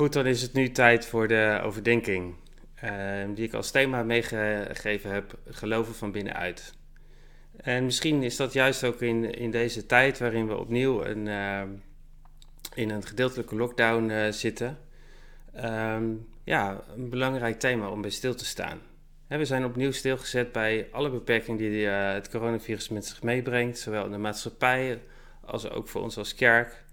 Goed, dan is het nu tijd voor de overdenking. Ehm, die ik als thema meegegeven heb: geloven van binnenuit. En misschien is dat juist ook in, in deze tijd waarin we opnieuw een, ehm, in een gedeeltelijke lockdown uh, zitten. Ehm, ja, een belangrijk thema om bij stil te staan. we zijn opnieuw stilgezet bij alle beperkingen die uh, het coronavirus met zich meebrengt, zowel in de maatschappij als ook voor ons als kerk.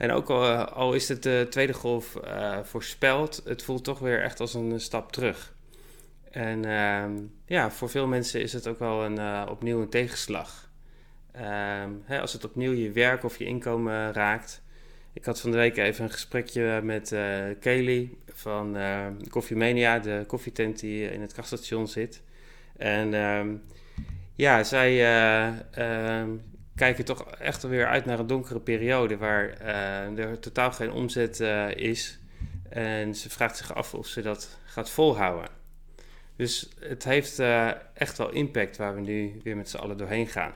En ook al, eh, is het de tweede golf uh, voorspeld, het voelt toch weer echt als een stap terug. En uh, ja, voor veel mensen is het ook wel een, opnieuw een tegenslag. Ehm, hè, als het opnieuw je werk of je inkomen raakt. Ik had van de week even een gesprekje met uh, Kelly van Coffee Mania, de koffietent die in het krachtstation zit. En ehm, ja, zij kijken toch echt weer uit naar een donkere periode waar uh, er totaal geen omzet uh, is. En ze vraagt zich af of ze dat gaat volhouden. Dus het heeft uh, echt wel impact waar we nu weer met z'n allen doorheen gaan.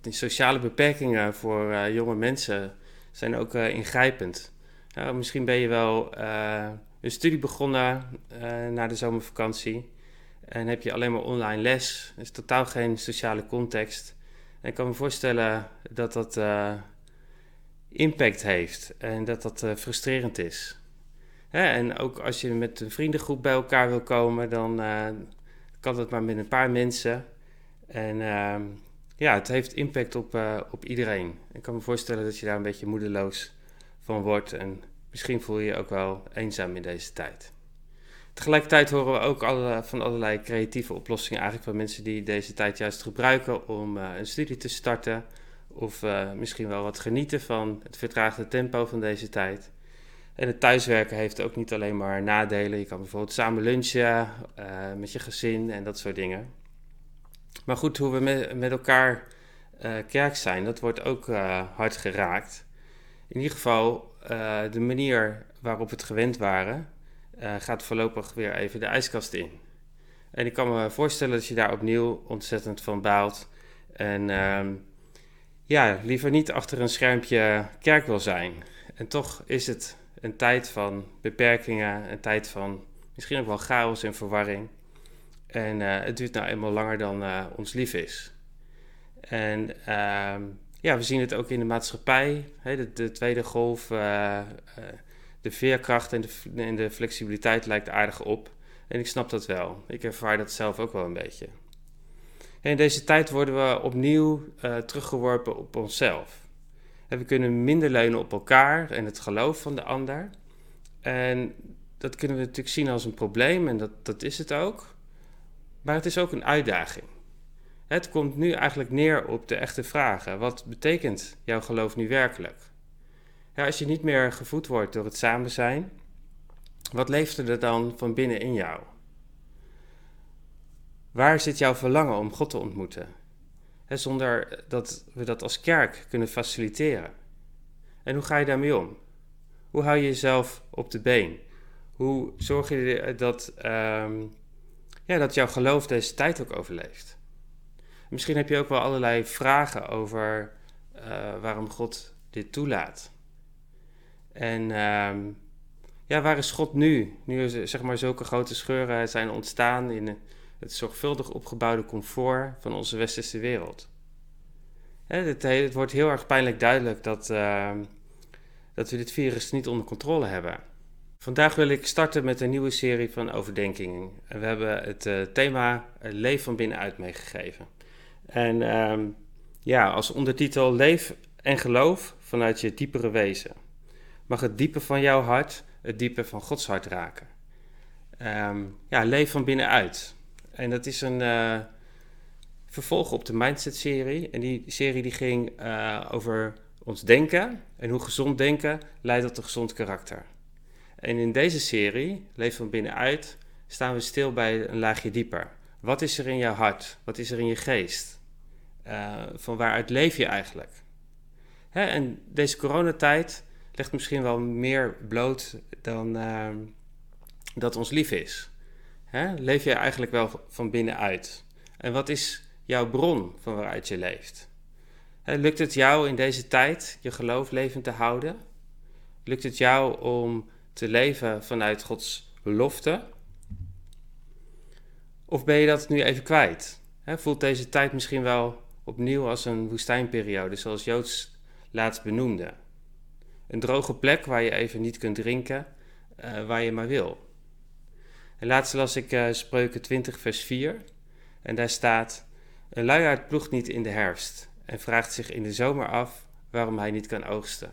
De sociale beperkingen voor jonge mensen zijn ook ingrijpend. Nou, misschien ben je wel een studie begonnen na de zomervakantie en heb je alleen maar online les. Er is totaal geen sociale context ik kan me voorstellen dat dat uh, impact heeft en dat dat uh, frustrerend is. Hè? En ook als je met een vriendengroep bij elkaar wil komen, dan uh, kan dat maar met een paar mensen. En ehm, ja, het heeft impact op, op iedereen. Ik kan me voorstellen dat je daar een beetje moedeloos van wordt. En misschien voel je je ook wel eenzaam in deze tijd. Tegelijkertijd horen we ook van allerlei creatieve oplossingen eigenlijk van mensen die deze tijd juist gebruiken om uh, een studie te starten. Of uh, misschien wel wat genieten van het vertraagde tempo van deze tijd. En het thuiswerken heeft ook niet alleen maar nadelen. Je kan bijvoorbeeld samen lunchen uh, met je gezin en dat soort dingen. Maar goed, hoe we met, met elkaar kerk zijn, dat wordt ook hard geraakt. In ieder geval de manier waarop we het gewend waren, uh, gaat voorlopig weer even de ijskast in. En ik kan me voorstellen dat je daar opnieuw ontzettend van baalt. En uh, ja, liever niet achter een schermpje kerk wil zijn. En toch is het een tijd van beperkingen, een tijd van misschien ook wel chaos en verwarring. En uh, het duurt nou eenmaal langer dan uh, ons lief is. En uh, ja, we zien het ook in de maatschappij. Hè, de, tweede golf de veerkracht en de, en de flexibiliteit lijkt aardig op. En ik snap dat wel. Ik ervaar dat zelf ook wel een beetje. En in deze tijd worden we opnieuw uh, teruggeworpen op onszelf. En we kunnen minder leunen op elkaar en het geloof van de ander. En dat kunnen we natuurlijk zien als een probleem en dat, dat is het ook. Maar het is ook een uitdaging. Het komt nu eigenlijk neer op de echte vragen. Wat betekent jouw geloof nu werkelijk? Ja, als je niet meer gevoed wordt door het samen zijn, wat leeft er dan van binnen in jou? Waar zit jouw verlangen om God te ontmoeten? zonder dat we dat als kerk kunnen faciliteren. En hoe ga je daarmee om? Hoe hou je jezelf op de been? Hoe zorg je dat, um, ja, dat jouw geloof deze tijd ook overleeft? Misschien heb je ook wel allerlei vragen over uh, waarom God dit toelaat. En ehm, ja, waar is God nu? Nu er zeg maar zulke grote scheuren zijn ontstaan in het zorgvuldig opgebouwde comfort van onze westerse wereld. het, het, wordt heel erg pijnlijk duidelijk dat, ehm, dat we dit virus niet onder controle hebben. Vandaag wil ik starten met een nieuwe serie van overdenkingen. En we hebben het uh, thema Leef van binnenuit meegegeven. En ehm, ja, als ondertitel Leef en geloof vanuit je diepere wezen mag het diepe van jouw hart het diepe van Gods hart raken. Um, ja, leef van binnenuit. En dat is een uh, vervolg op de Mindset-serie. En die serie die ging uh, over ons denken en hoe gezond denken leidt tot een gezond karakter. En in deze serie, Leef van binnenuit, staan we stil bij een laagje dieper. Wat is er in jouw hart? Wat is er in je geest? Uh, van waaruit leef je eigenlijk? Hè, en deze coronatijd legt misschien wel meer bloot dan uh, dat ons lief is. Hè? Leef je eigenlijk wel van binnenuit? En wat is jouw bron van waaruit je leeft? Hè, lukt het jou in deze tijd je geloof levend te houden? Lukt het jou om te leven vanuit Gods belofte? Of ben je dat nu even kwijt? voelt deze tijd misschien wel opnieuw als een woestijnperiode, zoals Joods laatst benoemde? Een droge plek waar je even niet kunt drinken, uh, waar je maar wil. En laatst las ik uh, Spreuken 20, vers 4. En daar staat: Een luiaard ploegt niet in de herfst en vraagt zich in de zomer af waarom hij niet kan oogsten.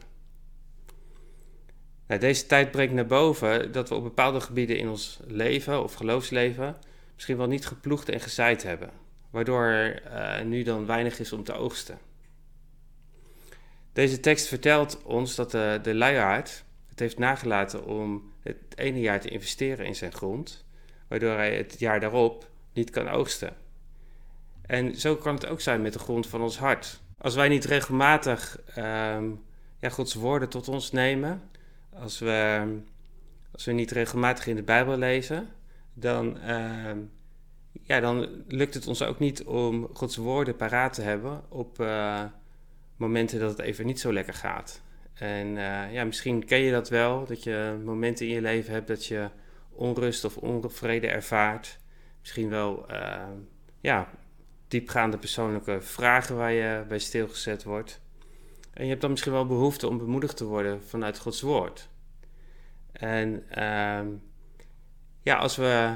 Nou, deze tijd brengt naar boven dat we op bepaalde gebieden in ons leven of geloofsleven misschien wel niet geploegd en gezaaid hebben, waardoor er uh, nu dan weinig is om te oogsten. Deze tekst vertelt ons dat de, de luiaard het heeft nagelaten om het ene jaar te investeren in zijn grond, waardoor hij het jaar daarop niet kan oogsten. En zo kan het ook zijn met de grond van ons hart. Als wij niet regelmatig ehm, ja, Gods woorden tot ons nemen, als we, als we niet regelmatig in de Bijbel lezen, dan, ehm, ja, dan lukt het ons ook niet om Gods woorden paraat te hebben op uh, momenten dat het even niet zo lekker gaat. En uh, ja, misschien ken je dat wel, dat je momenten in je leven hebt dat je onrust of onvrede ervaart. Misschien wel uh, ja, diepgaande persoonlijke vragen waar je bij stilgezet wordt. En je hebt dan misschien wel behoefte om bemoedigd te worden vanuit Gods woord. En uh, ja, als we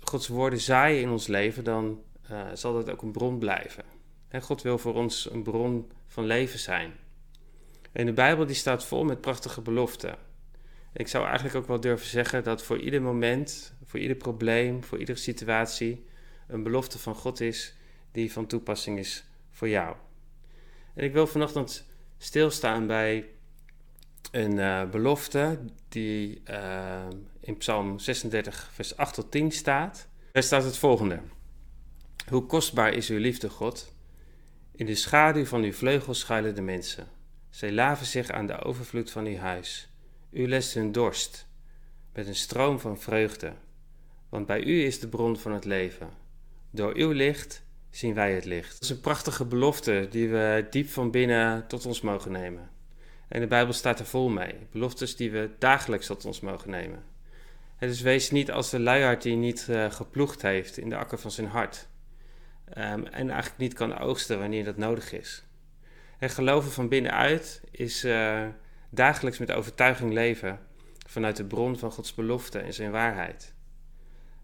Gods woorden zaaien in ons leven, dan uh, zal dat ook een bron blijven. En God wil voor ons een bron van leven zijn. En de Bijbel die staat vol met prachtige beloften. Ik zou eigenlijk ook wel durven zeggen dat voor ieder moment, voor ieder probleem, voor iedere situatie een belofte van God is die van toepassing is voor jou. En ik wil vanochtend stilstaan bij een uh, belofte die uh, in Psalm 36, vers 8 tot 10 staat. Daar staat het volgende: Hoe kostbaar is uw liefde, God? In de schaduw van uw vleugels schuilen de mensen. Zij laven zich aan de overvloed van uw huis. U lest hun dorst met een stroom van vreugde. Want bij u is de bron van het leven. Door uw licht zien wij het licht. Dat is een prachtige belofte die we diep van binnen tot ons mogen nemen. En de Bijbel staat er vol mee. Beloftes die we dagelijks tot ons mogen nemen. En dus wees niet als de luiaard die niet uh, geploegd heeft in de akker van zijn hart. Um, en eigenlijk niet kan oogsten wanneer dat nodig is. En geloven van binnenuit is uh, dagelijks met overtuiging leven vanuit de bron van Gods belofte en zijn waarheid.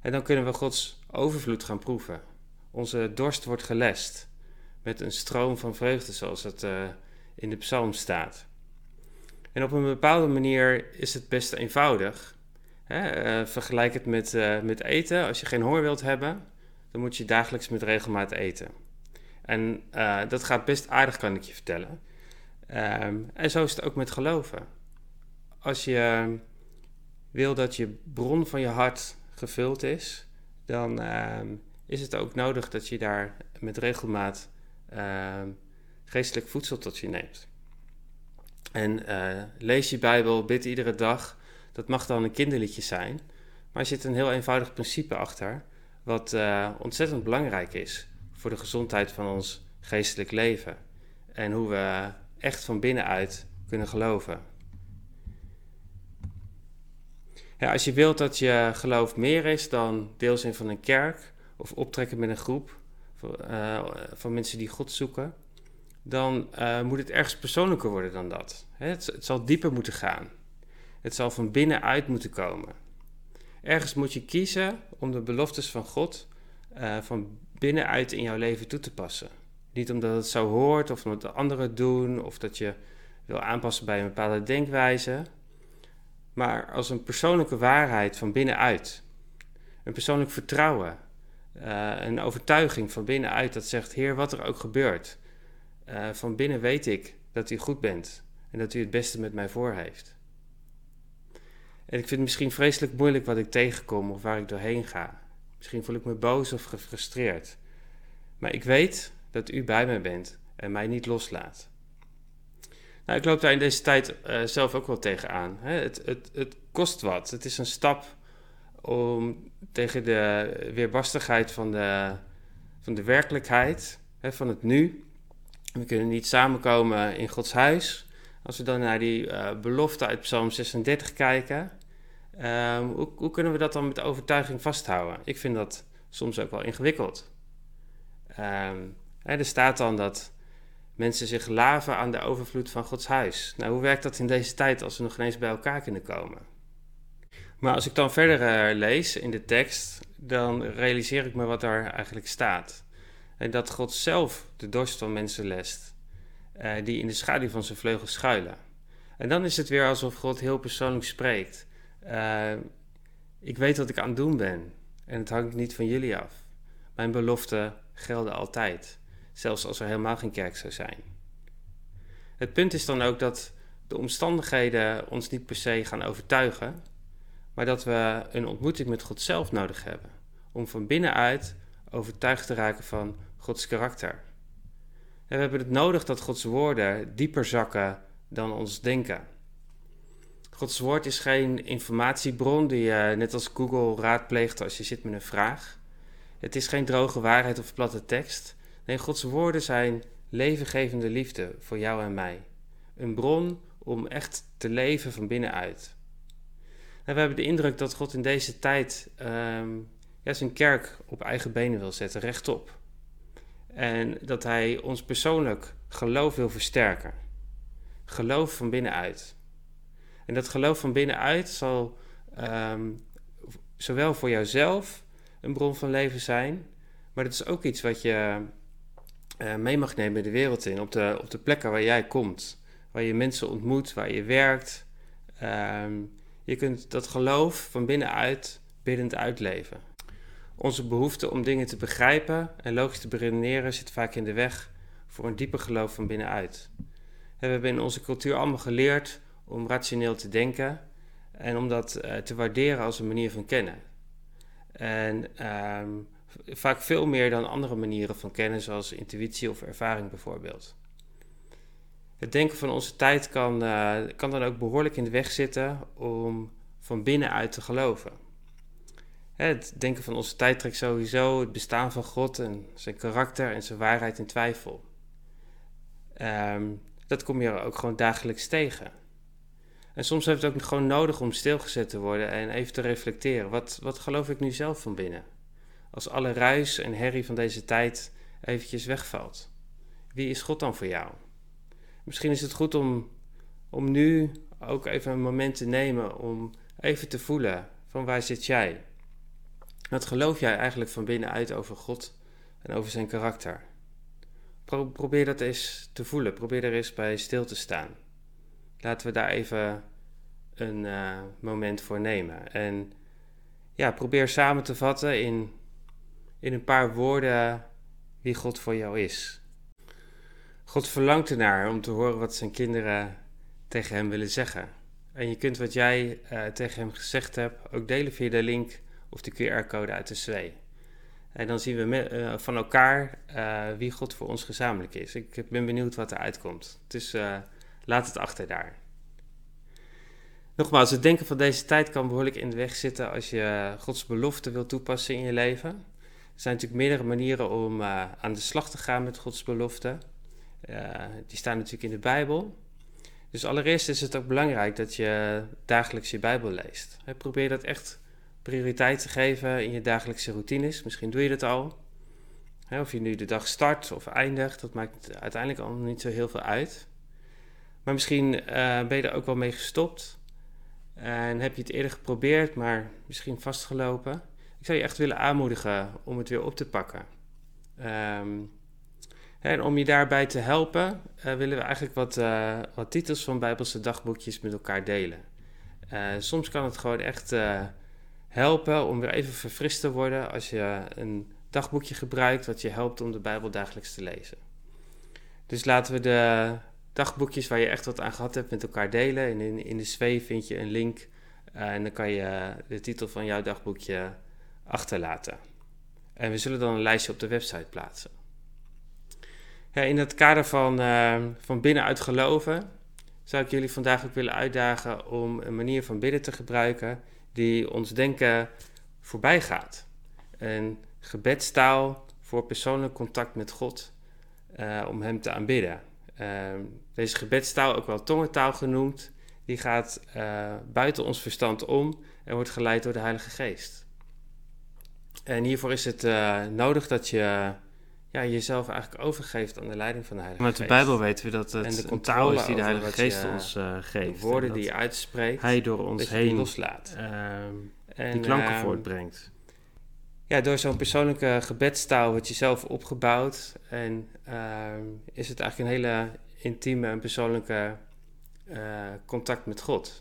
En dan kunnen we Gods overvloed gaan proeven. Onze dorst wordt gelest met een stroom van vreugde, zoals het uh, in de psalm staat. En op een bepaalde manier is het best eenvoudig. Hè? Uh, vergelijk het met, met eten. Als je geen honger wilt hebben, dan moet je dagelijks met regelmaat eten. En uh, dat gaat best aardig, kan ik je vertellen. Um, en zo is het ook met geloven. Als je wil dat je bron van je hart gevuld is, dan uh, is het ook nodig dat je daar met regelmaat uh, geestelijk voedsel tot je neemt. En uh, lees je Bijbel, bid iedere dag. Dat mag dan een kinderliedje zijn. Maar er zit een heel eenvoudig principe achter, wat uh, ontzettend belangrijk is voor de gezondheid van ons geestelijk leven. En hoe we echt van binnenuit kunnen geloven. Ja, als je wilt dat je geloof meer is dan deelzin van een kerk of optrekken met een groep uh, van mensen die God zoeken, dan uh, moet het ergens persoonlijker worden dan dat. Het, het, zal dieper moeten gaan. Het zal van binnenuit moeten komen. Ergens moet je kiezen om de beloftes van God uh, van binnenuit in jouw leven toe te passen. Niet omdat het zo hoort of omdat de anderen doen of dat je wil aanpassen bij een bepaalde denkwijze, maar als een persoonlijke waarheid van binnenuit. Een persoonlijk vertrouwen, uh, een overtuiging van binnenuit dat zegt: Heer, wat er ook gebeurt, uh, van binnen weet ik dat u goed bent en dat u het beste met mij voor heeft. En ik vind het misschien vreselijk moeilijk wat ik tegenkom of waar ik doorheen ga. Misschien voel ik me boos of gefrustreerd. Maar ik weet dat u bij mij bent en mij niet loslaat. Nou, ik loop daar in deze tijd uh, zelf ook wel tegenaan. Hè? Het, het, het kost wat. Het is een stap om tegen de weerbarstigheid van de, van de werkelijkheid, hè, van het nu. We kunnen niet samenkomen in Gods huis Als we dan naar die uh, belofte uit Psalm 36 kijken, ehm, hoe, kunnen we dat dan met overtuiging vasthouden? Ik vind dat soms ook wel ingewikkeld. Um, er staat dan dat mensen zich laven aan de overvloed van Gods huis. Nou, hoe werkt dat in deze tijd als we nog ineens bij elkaar kunnen komen? Maar als ik dan verder uh, lees in de tekst, dan realiseer ik me wat daar eigenlijk staat. En dat God zelf de dorst van mensen lest, uh, die in de schaduw van zijn vleugels schuilen. En dan is het weer alsof God heel persoonlijk spreekt. Uh, ik weet wat ik aan het doen ben en het hangt niet van jullie af. Mijn beloften gelden altijd, zelfs als er helemaal geen kerk zou zijn. Het punt is dan ook dat de omstandigheden ons niet per se gaan overtuigen, maar dat we een ontmoeting met God zelf nodig hebben om van binnenuit overtuigd te raken van Gods karakter. En we hebben het nodig dat Gods woorden dieper zakken dan ons denken. Gods woord is geen informatiebron die je net als Google raadpleegt als je zit met een vraag. Het is geen droge waarheid of platte tekst. Nee, Gods woorden zijn levengevende liefde voor jou en mij. Een bron om echt te leven van binnenuit. En we hebben de indruk dat God in deze tijd ehm, ja, zijn kerk op eigen benen wil zetten, rechtop. En dat hij ons persoonlijk geloof wil versterken. Geloof van binnenuit. En dat geloof van binnenuit zal um, zowel voor jouzelf een bron van leven zijn, maar dat is ook iets wat je uh, mee mag nemen de wereld in, op de, op de plekken waar jij komt, waar je mensen ontmoet, waar je werkt. Um, je kunt dat geloof van binnenuit biddend uitleven. Onze behoefte om dingen te begrijpen en logisch te beredeneren zit vaak in de weg voor een dieper geloof van binnenuit. We hebben in onze cultuur allemaal geleerd om rationeel te denken en om dat uh, te waarderen als een manier van kennen. En um, vaak veel meer dan andere manieren van kennen, zoals intuïtie of ervaring bijvoorbeeld. Het denken van onze tijd kan, uh, kan dan ook behoorlijk in de weg zitten om van binnenuit te geloven. Het denken van onze tijd trekt sowieso het bestaan van God en zijn karakter en zijn waarheid in twijfel. Um, dat kom je ook gewoon dagelijks tegen. En soms heeft het ook gewoon nodig om stilgezet te worden en even te reflecteren. Wat, wat geloof ik nu zelf van binnen? Als alle ruis en herrie van deze tijd eventjes wegvalt. Wie is God dan voor jou? Misschien is het goed om, om nu ook even een moment te nemen om even te voelen van waar zit jij? Wat geloof jij eigenlijk van binnenuit over God en over zijn karakter? probeer dat eens te voelen. Probeer er eens bij stil te staan. Laten we daar even een uh, moment voor nemen. En ja, probeer samen te vatten in, in een paar woorden wie God voor jou is. God verlangt ernaar om te horen wat zijn kinderen tegen hem willen zeggen. En je kunt wat jij uh, tegen hem gezegd hebt ook delen via de link of de QR-code uit de zwee. En dan zien we uh, van elkaar wie God voor ons gezamenlijk is. Ik ben benieuwd wat er uitkomt. Dus laat het achter daar. Nogmaals, het denken van deze tijd kan behoorlijk in de weg zitten als je Gods belofte wil toepassen in je leven. Er zijn natuurlijk meerdere manieren om aan de slag te gaan met Gods belofte. die staan natuurlijk in de Bijbel. Dus allereerst is het ook belangrijk dat je dagelijks je Bijbel leest. Probeer dat echt prioriteit te geven in je dagelijkse routines. Misschien doe je dat al. Of je nu de dag start of eindigt, dat maakt uiteindelijk al niet zo heel veel uit. Maar misschien uh, ben je er ook wel mee gestopt. En heb je het eerder geprobeerd, maar misschien vastgelopen. Ik zou je echt willen aanmoedigen om het weer op te pakken. Um, en om je daarbij te helpen, uh, willen we eigenlijk wat, uh, wat titels van Bijbelse dagboekjes met elkaar delen. Soms kan het gewoon echt helpen om weer even verfrist te worden als je een dagboekje gebruikt wat je helpt om de Bijbel dagelijks te lezen. Dus laten we de dagboekjes waar je echt wat aan gehad hebt met elkaar delen. En in, in de zwee vind je een link en dan kan je de titel van jouw dagboekje achterlaten. En we zullen dan een lijstje op de website plaatsen. Ja, in het kader van, uh, van binnenuit geloven zou ik jullie vandaag ook willen uitdagen om een manier van bidden te gebruiken die ons denken voorbij gaat. Een gebedstaal voor persoonlijk contact met God, uh, om Hem te aanbidden. Ehm, deze gebedstaal, ook wel tongentaal genoemd, die gaat uh, buiten ons verstand om en wordt geleid door de Heilige Geest. En hiervoor is het uh, nodig dat je ja, jezelf eigenlijk overgeeft aan de leiding van de Heilige Geest. Met de Bijbel weten we dat het en de een taal is die de Heilige Geest je, ons uh, geeft. De woorden die je uitspreekt, Hij door ons heen loslaat. en, die klanken ehm, voortbrengt. Ja, door zo'n persoonlijke gebedstaal wordt je zelf opgebouwd. En ehm, is het eigenlijk een hele intieme en persoonlijke uh, contact met God.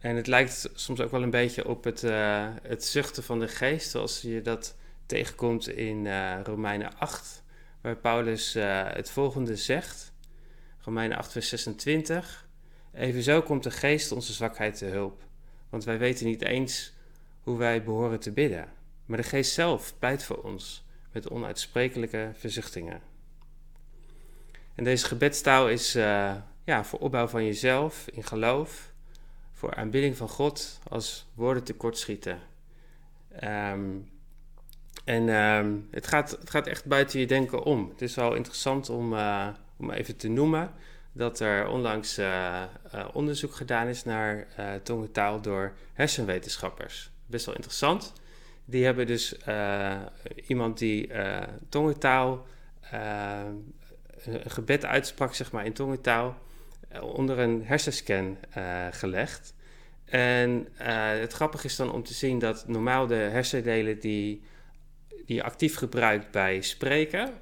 En het lijkt soms ook wel een beetje op het, uh, het zuchten van de geest, zoals je dat tegenkomt in uh, Romeinen 8, waar Paulus het volgende zegt. Romeinen 8, vers 26. Evenzo komt de geest onze zwakheid te hulp, want wij weten niet eens hoe wij behoren te bidden. Maar de geest zelf pleit voor ons met onuitsprekelijke verzuchtingen. En deze gebedstaal is uh, ja, voor opbouw van jezelf in geloof, voor aanbidding van God als woorden tekortschieten. Um, en um, het, gaat, het gaat echt buiten je denken om. Het is wel interessant om, uh, om even te noemen dat er onlangs uh, onderzoek gedaan is naar tongentaal door hersenwetenschappers. Best wel interessant. Die hebben dus iemand die tongentaal een gebed uitsprak, zeg maar, in tongentaal, eh, onder een hersenscan gelegd. En het grappige is dan om te zien dat normaal de hersendelen die, die je actief gebruikt bij spreken,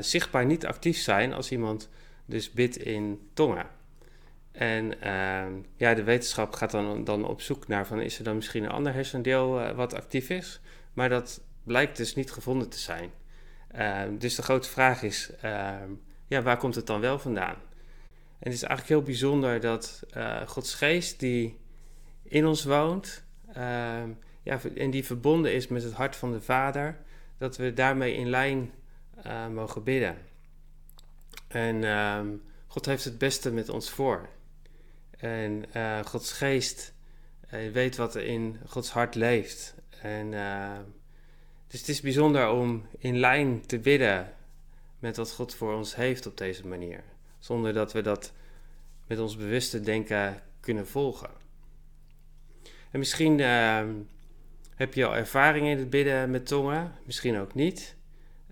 zichtbaar niet actief zijn als iemand dus bidt in tongen. En ehm, ja, de wetenschap gaat dan, dan op zoek naar van is er dan misschien een ander hersendeel wat actief is. Maar dat blijkt dus niet gevonden te zijn. Ehm, dus de grote vraag is, ehm, ja, waar komt het dan wel vandaan? En het is eigenlijk heel bijzonder dat uh, Gods geest die in ons woont, ja, en die verbonden is met het hart van de Vader, dat we daarmee in lijn uh, mogen bidden. En God heeft het beste met ons voor. En eh, Gods geest weet wat er in Gods hart leeft. En dus het is bijzonder om in lijn te bidden met wat God voor ons heeft op deze manier. Zonder dat we dat met ons bewuste denken kunnen volgen. En misschien uh, heb je al ervaring in het bidden met tongen, misschien ook niet.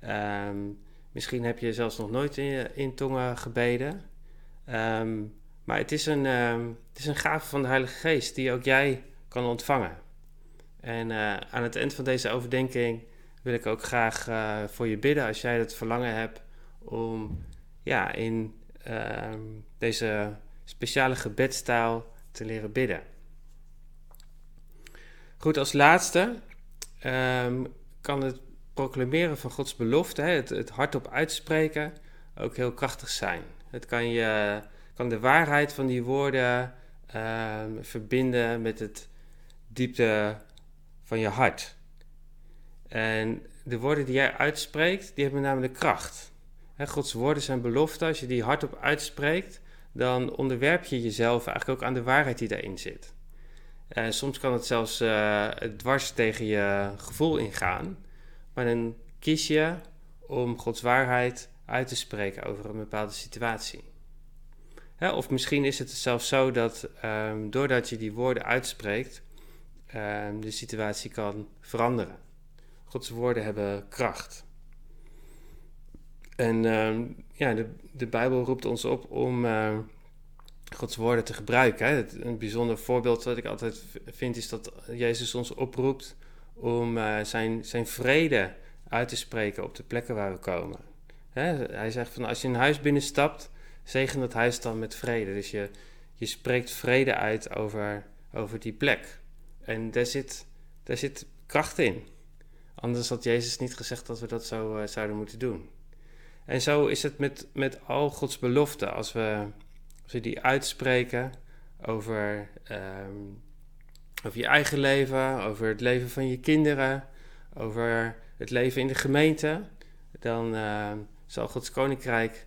Uh, misschien heb je zelfs nog nooit in, in tongen gebeden. Um, maar het is, een, uh, het is een gave van de Heilige Geest die ook jij kan ontvangen. En uh, aan het eind van deze overdenking wil ik ook graag uh, voor je bidden als jij het verlangen hebt om ja, in uh, deze speciale gebedstaal te leren bidden. Goed, als laatste um, kan het proclameren van Gods belofte, hè, het, het hardop uitspreken, ook heel krachtig zijn. Het kan, je, kan de waarheid van die woorden um, verbinden met het diepte van je hart. En de woorden die jij uitspreekt, die hebben namelijk kracht. Gods woorden zijn beloften. Als je die hardop uitspreekt, dan onderwerp je jezelf eigenlijk ook aan de waarheid die daarin zit. Soms kan het zelfs uh, dwars tegen je gevoel ingaan. Maar dan kies je om Gods waarheid uit te spreken over een bepaalde situatie. Of misschien is het zelfs zo dat um, doordat je die woorden uitspreekt, um, de situatie kan veranderen. Gods woorden hebben kracht. En uh, ja, de, de Bijbel roept ons op om Gods woorden te gebruiken. Hè. Een bijzonder voorbeeld dat ik altijd vind is dat Jezus ons oproept om uh, zijn, zijn vrede uit te spreken op de plekken waar we komen. Hè. Hij zegt van als je een huis binnenstapt, zegen dat huis dan met vrede. Dus je, je spreekt vrede uit over, over die plek. En daar zit, daar zit kracht in. Anders had Jezus niet gezegd dat we dat zo uh, zouden moeten doen. En zo is het met, met al Gods beloften. Als we, als we die uitspreken over, um, over je eigen leven, over het leven van je kinderen, over het leven in de gemeente, dan uh, zal Gods koninkrijk,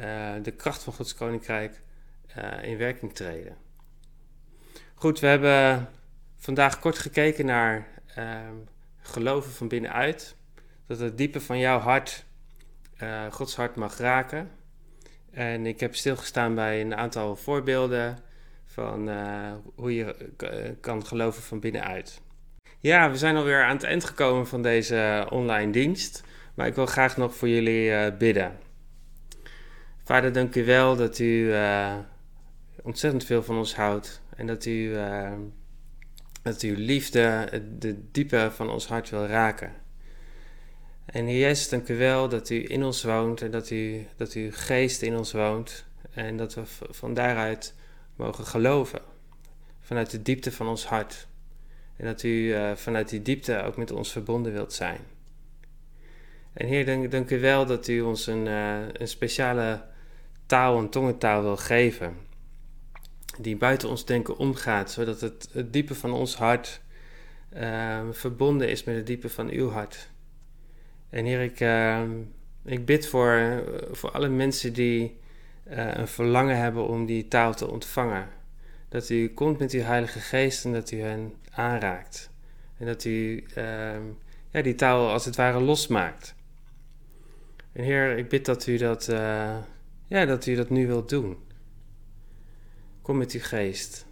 uh, de kracht van Gods koninkrijk, in werking treden. Goed, we hebben vandaag kort gekeken naar ehm, geloven van binnenuit. Dat het diepe van jouw hart uh, Gods hart mag raken. En ik heb stilgestaan bij een aantal voorbeelden van hoe je kan geloven van binnenuit. Ja, we zijn alweer aan het eind gekomen van deze online dienst. Maar ik wil graag nog voor jullie bidden. Vader, dank u wel dat u ontzettend veel van ons houdt. En dat u, uh, dat uw liefde de diepe van ons hart wil raken. En Heer dank u wel dat u in ons woont en dat, u, dat uw geest in ons woont. En dat we van daaruit mogen geloven. Vanuit de diepte van ons hart. En dat u uh, vanuit die diepte ook met ons verbonden wilt zijn. En Heer, dank, dank u wel dat u ons een, uh, een speciale taal, een tongentaal wil geven die buiten ons denken omgaat, zodat het, het diepe van ons hart uh, verbonden is met het diepe van uw hart. En Heer, ik, uh, ik bid voor, voor alle mensen die uh, een verlangen hebben om die taal te ontvangen. Dat u komt met uw Heilige Geest en dat u hen aanraakt. En dat u ehm, ja, die taal als het ware losmaakt. En Heer, ik bid dat u dat, eh, ja, dat, u dat nu wilt doen. Kom met uw geest.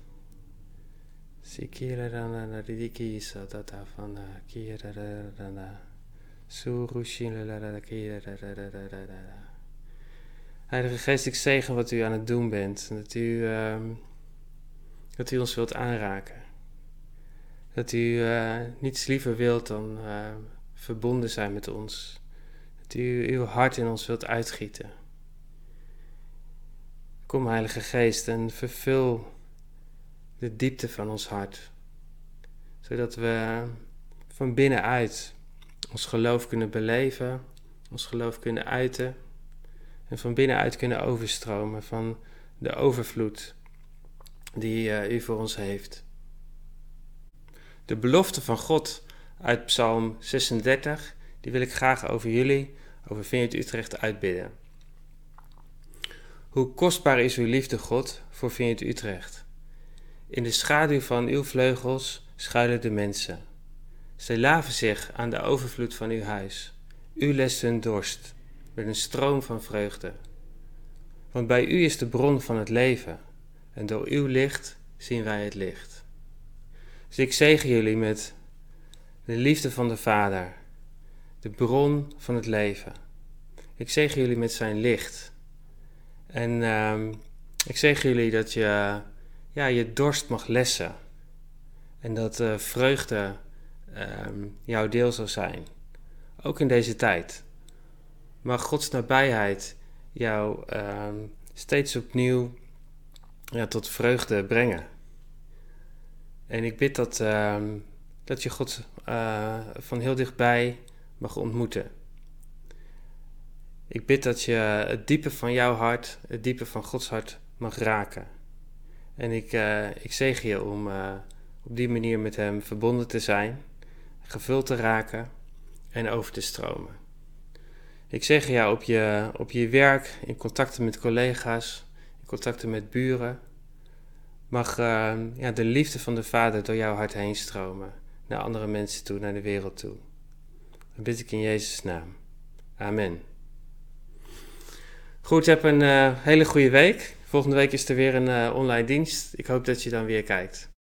Sikira dana ridiki satata van kira kira Heilige Geest, ik zegen wat u aan het doen bent. En dat u, um, dat u ons wilt aanraken. Dat u uh, niets liever wilt dan uh, verbonden zijn met ons. Dat u uw hart in ons wilt uitgieten. Kom, Heilige Geest, en vervul de diepte van ons hart, zodat we van binnenuit ons geloof kunnen beleven, ons geloof kunnen uiten en van binnenuit kunnen overstromen van de overvloed die uh, u voor ons heeft. De belofte van God uit Psalm 36, die wil ik graag over jullie, over Vineyard Utrecht uitbidden. Hoe kostbaar is uw liefde, God, voor Vineyard Utrecht. In de schaduw van uw vleugels schuilen de mensen. Zij laven zich aan de overvloed van uw huis. U lest hun dorst met een stroom van vreugde. Want bij u is de bron van het leven, en door uw licht zien wij het licht. Dus ik zegen jullie met de liefde van de Vader, de bron van het leven. Ik zegen jullie met zijn licht en um, ik zeg jullie dat je ja, je dorst mag lessen. En dat uh, vreugde um, jouw deel zal zijn. Ook in deze tijd. Mag Gods nabijheid jou um, steeds opnieuw ja, tot vreugde brengen. En ik bid dat, dat je God uh, van heel dichtbij mag ontmoeten. Ik bid dat je het diepe van jouw hart, het diepe van Gods hart mag raken. En ik, uh, ik zegen je om uh, op die manier met Hem verbonden te zijn, gevuld te raken en over te stromen. Ik zeg jou op je, op je werk, in contacten met collega's, in contacten met buren, mag uh, ja, de liefde van de Vader door jouw hart heen stromen, naar andere mensen toe, naar de wereld toe. Dat bid ik in Jezus' naam. Amen. Goed, heb een uh, hele goede week. Volgende week is er weer een uh, online dienst. Ik hoop dat je dan weer kijkt.